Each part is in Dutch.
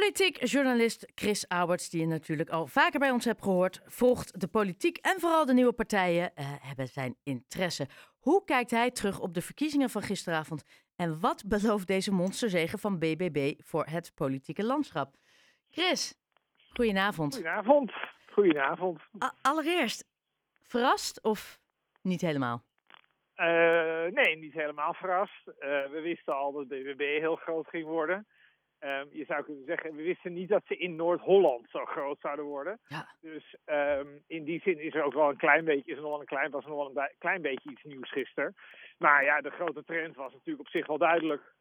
Politiek journalist Chris Alberts, die je natuurlijk al vaker bij ons hebt gehoord, volgt de politiek en vooral de nieuwe partijen uh, hebben zijn interesse. Hoe kijkt hij terug op de verkiezingen van gisteravond en wat belooft deze monsterzegen van BBB voor het politieke landschap? Chris, goedenavond. Goedenavond. Goedenavond. allereerst, verrast of niet helemaal? Uh, nee, niet helemaal verrast. Uh, we wisten al dat BBB heel groot ging worden. Um, je zou kunnen zeggen, we wisten niet dat ze in Noord-Holland zo groot zouden worden. Ja. Dus um, in die zin is er ook wel een klein beetje, is er nog wel een klein, was er nog wel een klein beetje iets nieuws gisteren. Maar ja, de grote trend was natuurlijk op zich wel duidelijk.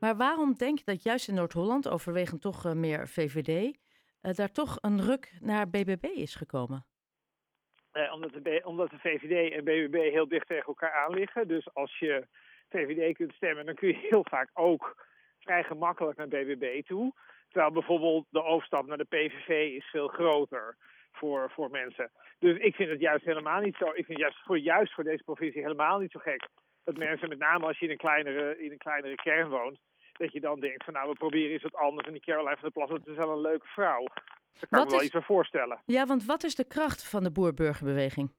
Maar waarom denk je dat juist in Noord-Holland, overwegend toch uh, meer VVD, uh, daar toch een ruk naar BBB is gekomen? Uh, omdat, de, omdat de VVD en BBB heel dicht tegen elkaar aan liggen. Dus als je VVD kunt stemmen, dan kun je heel vaak ook vrij gemakkelijk naar BBB toe. Terwijl bijvoorbeeld de overstap naar de PVV is veel groter voor, voor mensen. Dus ik vind het juist helemaal niet zo. Ik vind juist voor, juist voor deze provincie helemaal niet zo gek. Dat mensen, met name als je in een kleinere, in een kleinere kern woont, dat je dan denkt van nou, we proberen eens wat anders. En die Caroline van der Plas, dat is wel een leuke vrouw. Daar kan wat ik me wel is... iets voor voorstellen. Ja, want wat is de kracht van de boer-burgerbeweging?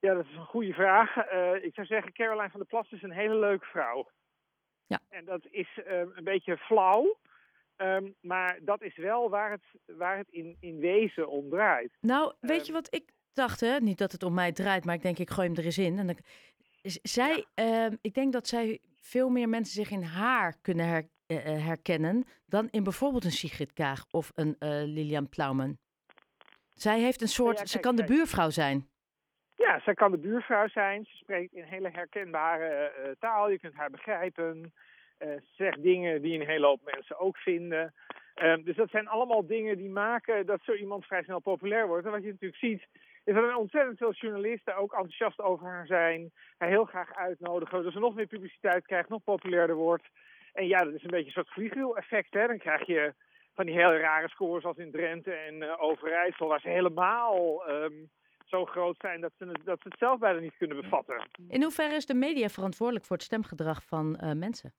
Ja, dat is een goede vraag. Uh, ik zou zeggen, Caroline van der Plas is een hele leuke vrouw. Ja. En dat is um, een beetje flauw. Um, maar dat is wel waar het, waar het in, in wezen om draait. Nou, weet um, je wat ik dacht? Hè? Niet dat het om mij draait, maar ik denk ik gooi hem er eens in. En dan, zij, ja. ik denk dat zij veel meer mensen zich in haar kunnen her, uh, herkennen dan in bijvoorbeeld een Sigrid Kaag of een uh, Lilian Plaumen. Zij heeft een soort, ja, kijk, ze kan de buurvrouw zijn. Ja, zij kan de buurvrouw zijn. Ze spreekt in hele herkenbare uh, taal. Je kunt haar begrijpen. Uh, ze zegt dingen die een hele hoop mensen ook vinden. Uh, dus dat zijn allemaal dingen die maken dat zo iemand vrij snel populair wordt. En wat je natuurlijk ziet, is dat er ontzettend veel journalisten ook enthousiast over haar zijn. Haar heel graag uitnodigen. Dus ze nog meer publiciteit krijgt, nog populairder wordt. En ja, dat is een beetje een soort vliegwiel-effect. Dan krijg je van die hele rare scores als in Drenthe en uh, Overijssel, waar ze helemaal... Um, zo groot zijn dat ze, het, dat ze het zelf bijna niet kunnen bevatten. In hoeverre is de media verantwoordelijk voor het stemgedrag van uh, mensen?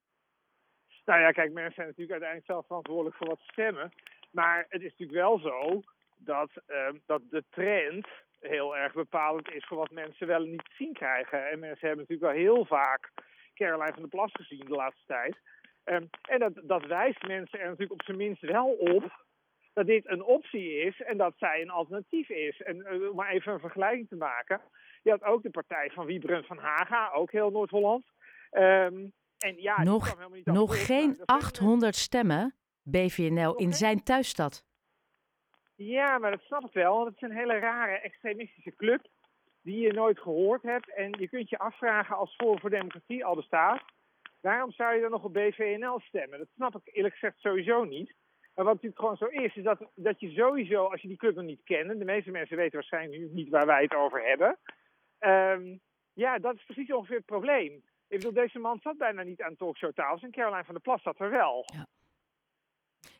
Nou ja, kijk, mensen zijn natuurlijk uiteindelijk zelf verantwoordelijk voor wat ze stemmen. Maar het is natuurlijk wel zo dat, uh, dat de trend heel erg bepalend is voor wat mensen wel en niet zien krijgen. En mensen hebben natuurlijk wel heel vaak Caroline van der Plas gezien de laatste tijd. Um, en dat, dat wijst mensen er natuurlijk op zijn minst wel op dat dit een optie is en dat zij een alternatief is. En uh, om maar even een vergelijking te maken. Je had ook de partij van Wiebren van Haga, ook heel Noord-Holland. Um, en ja, nog niet nog geen 800 stemmen, BVNL, in zijn thuisstad. Ja, maar dat snap ik wel. Want het is een hele rare extremistische club die je nooit gehoord hebt. En je kunt je afvragen als Forum voor Democratie al bestaat. Waarom zou je dan nog op BVNL stemmen? Dat snap ik eerlijk gezegd sowieso niet. Maar wat natuurlijk gewoon zo is, is dat, dat je sowieso, als je die club nog niet kent, de meeste mensen weten waarschijnlijk niet waar wij het over hebben. Um, ja, dat is precies ongeveer het probleem. Ik bedoel, deze man zat bijna niet aan talkshowtafels en Caroline van der Plas zat er wel. Ja.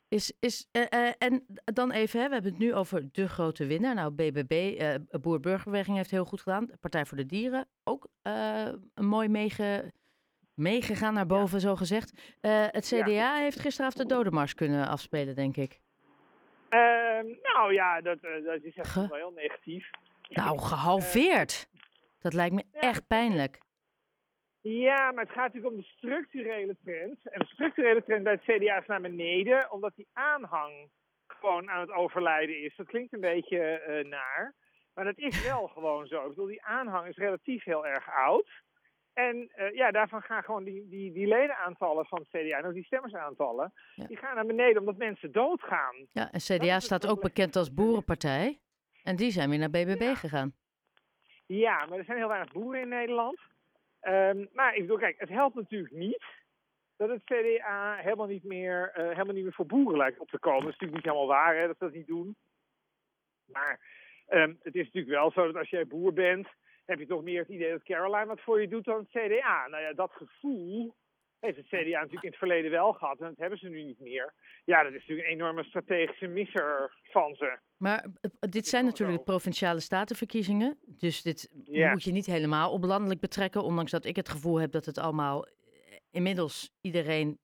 Is, is, uh, uh, en dan even, hè, we hebben het nu over de grote winnaar. Nou, BBB, uh, Boer-Burgerbeweging heeft heel goed gedaan. Partij voor de Dieren, ook een mooi meege meegegaan naar boven, ja. zo gezegd. Uh, het CDA ja. heeft gisteravond de dodenmars kunnen afspelen, denk ik. Uh, nou ja, dat, uh, dat is echt Ge wel heel negatief. Nou, gehalveerd. dat lijkt me ja. echt pijnlijk. Ja, maar het gaat natuurlijk om de structurele trend. En de structurele trend bij het CDA is naar beneden, omdat die aanhang gewoon aan het overlijden is. Dat klinkt een beetje uh, naar. Maar dat is wel gewoon zo. Ik bedoel, die aanhang is relatief heel erg oud. En uh, ja, daarvan gaan gewoon die, die, die ledenaantallen van het CDA, ook die stemmersaantallen, ja. die gaan naar beneden omdat mensen doodgaan. Ja, en CDA staat ook bekend als boerenpartij. En die zijn weer naar BBB ja. gegaan. Ja, maar er zijn heel weinig boeren in Nederland. Um, maar ik bedoel, kijk, het helpt natuurlijk niet dat het CDA helemaal niet meer, uh, helemaal niet meer voor boeren lijkt op te komen. Dat is natuurlijk niet helemaal waar hè, dat ze dat niet doen. Maar um, het is natuurlijk wel zo dat als jij boer bent, heb je toch meer het idee dat Caroline wat voor je doet dan het CDA. Nou ja, dat gevoel heeft het CDA natuurlijk in het verleden wel gehad en dat hebben ze nu niet meer. Ja, dat is natuurlijk een enorme strategische misser van ze. Maar dit zijn natuurlijk de provinciale statenverkiezingen. Dus dit ja. moet je niet helemaal op landelijk betrekken. Ondanks dat ik het gevoel heb dat het allemaal inmiddels iedereen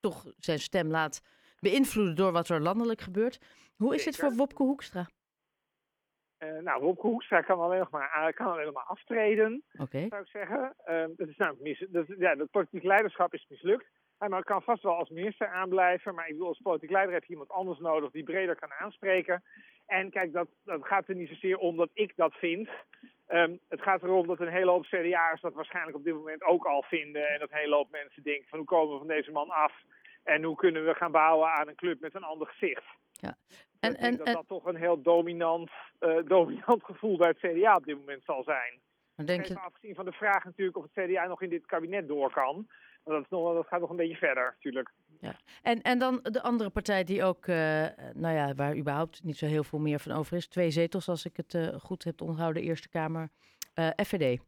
toch zijn stem laat beïnvloeden door wat er landelijk gebeurt. Hoe is het voor Wopke Hoekstra? Uh, nou, Wopke Hoekstra kan alleen nog maar, kan alleen nog maar aftreden, okay. zou ik zeggen. Uh, dat is namelijk mis, dat, ja, het politiek leiderschap is mislukt. Hij kan vast wel als minister aanblijven, maar ik bedoel, als politiek leider heb je iemand anders nodig die breder kan aanspreken. En kijk, dat, dat gaat er niet zozeer om dat ik dat vind. Um, het gaat erom dat een hele hoop CDA'ers dat waarschijnlijk op dit moment ook al vinden. En dat een hele hoop mensen denken van hoe komen we van deze man af? En hoe kunnen we gaan bouwen aan een club met een ander gezicht? Ja. En, en, dat dat toch een heel dominant, uh, dominant gevoel bij het CDA op dit moment zal zijn. Denk je... Afgezien van de vraag natuurlijk of het CDA nog in dit kabinet door kan. Dat, is nog, dat gaat nog een beetje verder, natuurlijk. Ja. En, en dan de andere partij die ook, uh, nou ja, waar überhaupt niet zo heel veel meer van over is. Twee zetels, als ik het uh, goed heb onthouden, Eerste Kamer. FVD,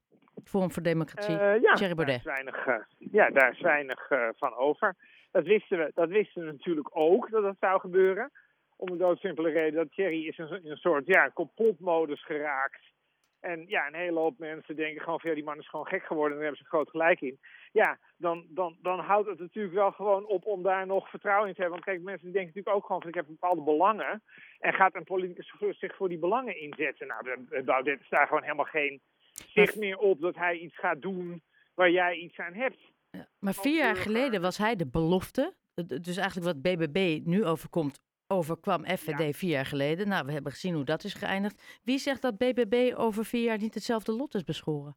Forum voor Democratie, ja, Thierry Baudet. Daar is weinig, ja, daar is weinig van over. Dat wisten, we, dat wisten we natuurlijk ook, dat dat zou gebeuren. Om de doodsimpele reden dat Thierry is in een soort ja, complotmodus geraakt. En ja, een hele hoop mensen denken gewoon van ja, die man is gewoon gek geworden en daar hebben ze groot gelijk in. Ja, dan, dan, dan houdt het natuurlijk wel gewoon op om daar nog vertrouwen in te hebben. Want kijk, mensen denken natuurlijk ook gewoon van ik heb bepaalde belangen. En gaat een politicus zich voor die belangen inzetten? Nou, Baudet is daar gewoon helemaal geen zicht meer op dat hij iets gaat doen waar jij iets aan hebt. Ja, maar vier jaar geleden was hij de belofte. Dus eigenlijk wat BBB nu overkomt, overkwam FVD ja. vier jaar geleden. Nou, we hebben gezien hoe dat is geëindigd. Wie zegt dat BBB over vier jaar niet hetzelfde lot is beschoren?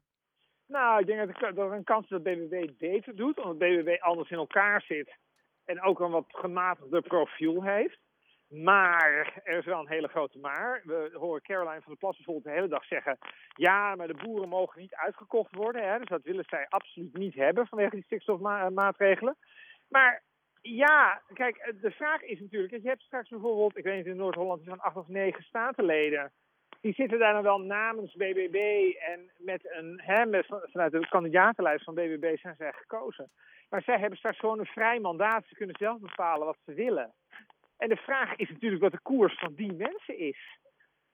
Nou, ik denk dat er een kans is dat BBB beter doet, omdat BBB anders in elkaar zit en ook een wat gematigder profiel heeft. Maar er is wel een hele grote maar. We horen Caroline van der Plas bijvoorbeeld de hele dag zeggen: ja, maar de boeren mogen niet uitgekocht worden. Hè, dus dat willen zij absoluut niet hebben vanwege die stikstofmaatregelen. Maar ja, kijk, de vraag is natuurlijk: je hebt straks bijvoorbeeld, ik weet niet, in Noord-Holland van acht of negen statenleden die zitten daar dan wel namens BBB en met een, hè, met, vanuit de kandidatenlijst van BBB zijn zij gekozen. Maar zij hebben straks gewoon een vrij mandaat. Ze kunnen zelf bepalen wat ze willen. En de vraag is natuurlijk wat de koers van die mensen is.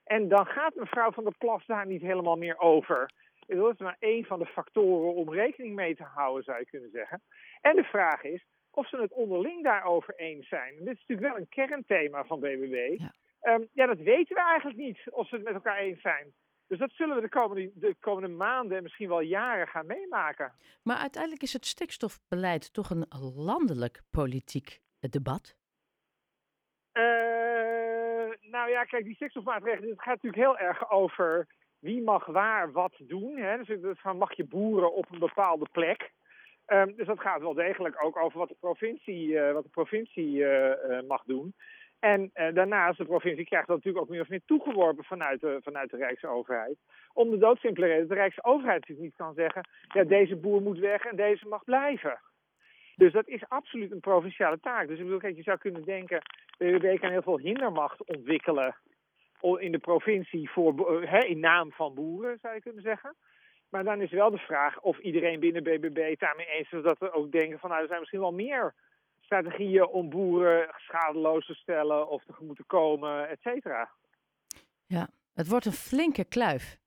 En dan gaat mevrouw van der Plas daar niet helemaal meer over. Dat is maar één van de factoren om rekening mee te houden, zou je kunnen zeggen. En de vraag is of ze het onderling daarover eens zijn. En dit is natuurlijk wel een kernthema van BBB. Ja. Um, ja, dat weten we eigenlijk niet of ze het met elkaar eens zijn. Dus dat zullen we de komende, de komende maanden en misschien wel jaren gaan meemaken. Maar uiteindelijk is het stikstofbeleid toch een landelijk politiek debat? Uh, nou ja, kijk, die stikstofmaatregelen, het gaat natuurlijk heel erg over wie mag waar wat doen. Hè? Dus van mag je boeren op een bepaalde plek. Um, dus dat gaat wel degelijk ook over wat de provincie, uh, wat de provincie uh, mag doen. En daarnaast, de provincie krijgt dat natuurlijk ook meer of meer toegeworpen vanuit de, vanuit de Rijksoverheid. Om de doodsimpele reden dat de Rijksoverheid natuurlijk niet kan zeggen, ja, deze boer moet weg en deze mag blijven. Dus dat is absoluut een provinciale taak. Dus ik bedoel, kijk, je zou kunnen denken, de BBB kan heel veel hindermacht ontwikkelen in de provincie voor, in naam van boeren, zou je kunnen zeggen. Maar dan is wel de vraag of iedereen binnen BBB het daarmee eens is dat we ook denken van, nou, er zijn misschien wel meer strategieën om boeren schadeloos te stellen of tegemoet te komen, et cetera. Ja, het wordt een flinke kluif.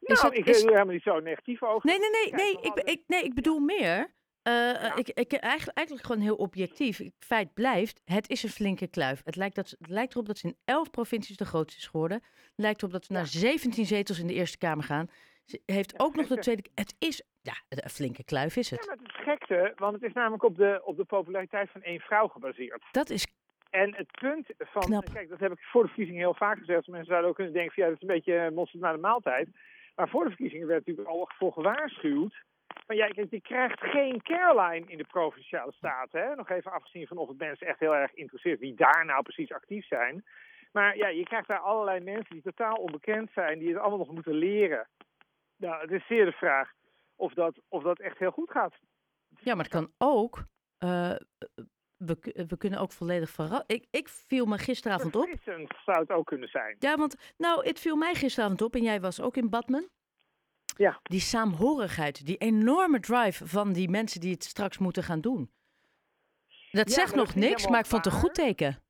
Nou, ik is... er helemaal niet zo negatief over. Nee, nee, nee, nee, ik, ik, nee ik bedoel meer. Uh, ja. ik, ik, eigenlijk, eigenlijk gewoon heel objectief. Het feit blijft, het is een flinke kluif. Het lijkt, dat, het lijkt erop dat ze in elf provincies de grootste is geworden. Het lijkt erop dat ze ja. naar 17 zetels in de Eerste Kamer gaan. Ze heeft ja, ook nog de tweede. Het is ja, een flinke kluif is het. Ja, maar het is gekte, want het is namelijk op de, op de populariteit van één vrouw gebaseerd. Dat is En het punt van, Knap. kijk, dat heb ik voor de verkiezingen heel vaak gezegd. Mensen zouden ook kunnen denken, van, ja, dat is een beetje mosterd naar de maaltijd. Maar voor de verkiezingen werd natuurlijk al voor gewaarschuwd. Maar ja, kijk, je krijgt geen Caroline in de provinciale staten. Hè? Nog even afgezien van of het mensen echt heel erg interesseert wie daar nou precies actief zijn. Maar ja, je krijgt daar allerlei mensen die totaal onbekend zijn, die het allemaal nog moeten leren. Nou, het is zeer de vraag of dat, of dat echt heel goed gaat. Ja, maar het kan ook. Uh, we, we kunnen ook volledig verrassen. Ik, ik viel me gisteravond op. zou het ook kunnen zijn. Ja, want nou, het viel mij gisteravond op en jij was ook in Badmen. Ja. Die saamhorigheid, die enorme drive van die mensen die het straks moeten gaan doen. Dat Ja, zegt nog niks, maar ik vond het een goed teken.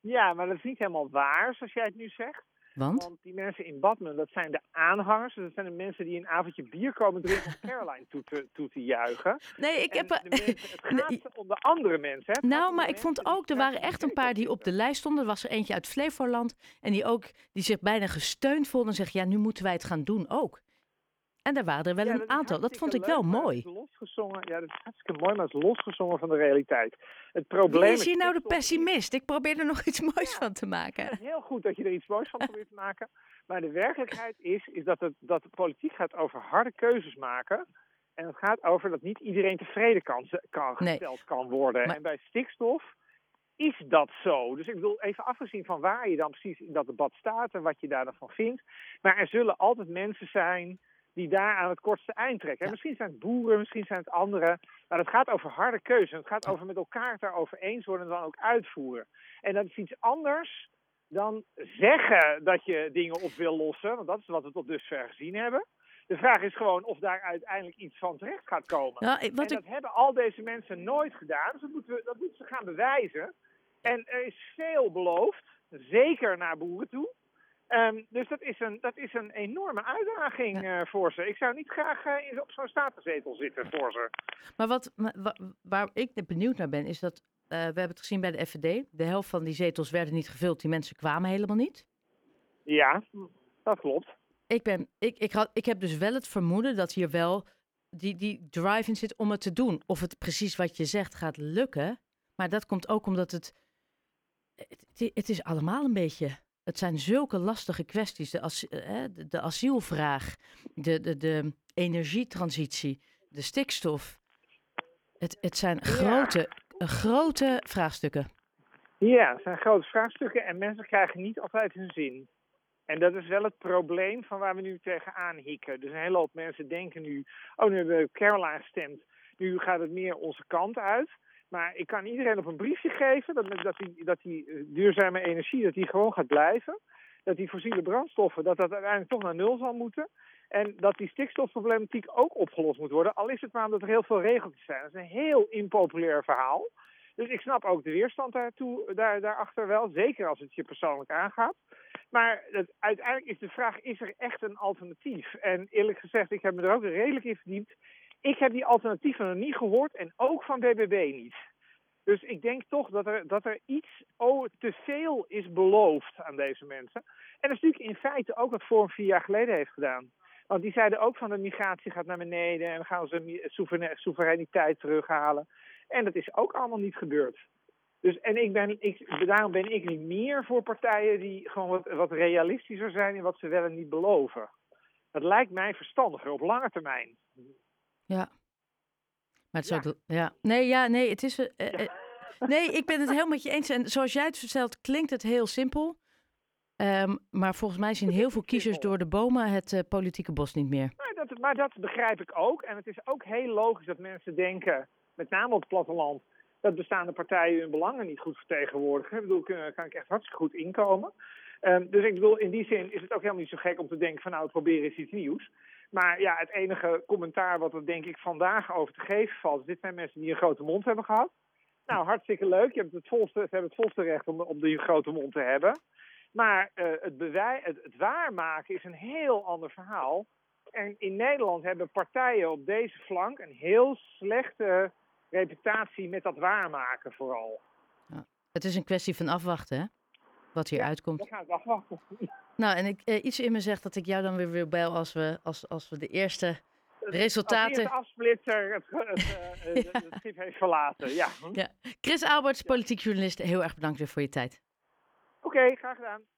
Ja, maar dat is niet helemaal waar, zoals jij het nu zegt. Want? Want die mensen in Badmen, dat zijn de aanhangers. Dat zijn de mensen die een avondje bier komen drinken om Caroline toe te, toe te juichen. Nee, ik En heb... de mensen, het gaat om de andere mensen. Hè? Nou, maar ik vond ook, er waren echt een paar die op de lijst stonden. Er was er eentje uit Flevoland en die ook, die zich bijna gesteund voelde en zegt, ja, nu moeten wij het gaan doen ook. En daar waren er wel Ja, een aantal. Dat vond ik wel leuk, mooi. losgezongen. Ja, dat is hartstikke mooi, maar het is losgezongen van de realiteit. Het probleem Wie is hier nou de pessimist? Ik probeer er nog iets moois Ja. van te maken. Het is heel goed dat je er iets moois van probeert te maken. Maar de werkelijkheid is, is dat, het, dat de politiek gaat over harde keuzes maken. En het gaat over dat niet iedereen tevreden kan, kan Nee. gesteld kan worden. Maar- En bij stikstof is dat zo. Dus ik bedoel, even afgezien van waar je dan precies in dat debat staat en wat je daar dan van vindt. Maar er zullen altijd mensen zijn die daar aan het kortste eind trekken. En Ja. Misschien zijn het boeren, misschien zijn het anderen. Maar het gaat over harde keuzes. Het gaat over met elkaar het daarover eens worden en dan ook uitvoeren. En dat is iets anders dan zeggen dat je dingen op wil lossen. Want dat is wat we tot dusver gezien hebben. De vraag is gewoon of daar uiteindelijk iets van terecht gaat komen. Nou, en ik, dat hebben al deze mensen nooit gedaan. Dus dat moeten, we, dat moeten ze gaan bewijzen. En er is veel beloofd, zeker naar boeren toe. Ehm, dus dat is, een, dat is een enorme uitdaging eh, voor ze. Ik zou niet graag in- op zo'n statenzetel zitten voor ze. maar wat, waar ik benieuwd naar ben, is dat, eh, we hebben het gezien bij de FVD. De helft van die zetels werden niet gevuld, die mensen kwamen helemaal niet. Ja, dat klopt. Ik, ben, ik, ik, had, ik heb dus wel het vermoeden dat hier wel die, die drive in zit om het te doen. Of het precies wat je zegt gaat lukken. Maar dat komt ook omdat. Het, het- het is allemaal een beetje. Het zijn zulke lastige kwesties. De, as, eh, de, de asielvraag, de, de, de energietransitie, de stikstof. Het, het zijn grote, eh, grote vraagstukken. Ja, het zijn grote vraagstukken en mensen krijgen niet altijd hun zin. En dat is wel het probleem van waar we nu tegenaan hikken. Dus een hele hoop mensen denken nu, oh nu hebben we Caroline gestemd, nu gaat het meer onze kant uit. Maar ik kan iedereen op een briefje geven dat, dat, die, dat die eh, duurzame energie dat die gewoon gaat blijven. Dat die fossiele brandstoffen, dat dat uiteindelijk toch naar nul zal moeten. En dat die stikstofproblematiek ook opgelost moet worden. Al is het maar omdat er heel veel regeltjes zijn. Dat is een heel impopulair verhaal. Dus ik snap ook de weerstand daartoe, daar, daarachter wel. Zeker als het je persoonlijk aangaat. Maar uiteindelijk is de vraag, is er echt een alternatief? En eerlijk gezegd, ik heb me er ook redelijk in verdiept. Ik heb die alternatieven nog niet gehoord en ook van BBB niet. Dus ik denk toch dat er, dat er iets oh, te veel is beloofd aan deze mensen. En dat is natuurlijk in feite ook wat Forum vier jaar geleden heeft gedaan. Want die zeiden ook van de migratie gaat naar beneden en we gaan onze soevereiniteit terughalen. En dat is ook allemaal niet gebeurd. Dus, en ik ben, ik, daarom ben ik niet meer voor partijen die gewoon wat, wat realistischer zijn in wat ze wel en niet beloven. Dat lijkt mij verstandiger op lange termijn. Ja. Maar het is Ja. ook. Ja. Nee, ja, nee, het is. eh, eh, Ja. eh, nee, ik ben het helemaal met je eens. En zoals jij het vertelt, klinkt het heel simpel. Ehm, maar volgens mij zien heel veel kiezers door de bomen het politieke bos niet meer. Maar dat, maar dat begrijp ik ook. En het is ook heel logisch dat mensen denken, met name op het platteland, dat bestaande partijen hun belangen niet goed vertegenwoordigen. Ik bedoel, daar kan ik echt hartstikke goed inkomen. Ehm, dus ik bedoel, in die zin is het ook helemaal niet zo gek om te denken van nou, het proberen is iets nieuws. Maar ja, het enige commentaar wat er denk ik vandaag over te geven valt, dit zijn mensen die een grote mond hebben gehad. Nou, hartstikke leuk. Je hebt het volste, ze hebben het volste recht om, om die grote mond te hebben. Maar eh, het, bewij, het, het waarmaken is een heel ander verhaal. En in Nederland hebben partijen op deze flank een heel slechte reputatie met dat waarmaken vooral. Het is een kwestie van afwachten, hè? Wat hier uitkomt. Nou, en ik, eh, iets in me zegt dat ik jou dan weer wil bellen als we, als, als we de eerste Als resultaten. eerste afsplitser het, het, eh, het, het schip heeft verlaten. Ja. Ja. Chris Alberts, politiek journalist, heel erg bedankt weer voor je tijd. Oké, graag gedaan.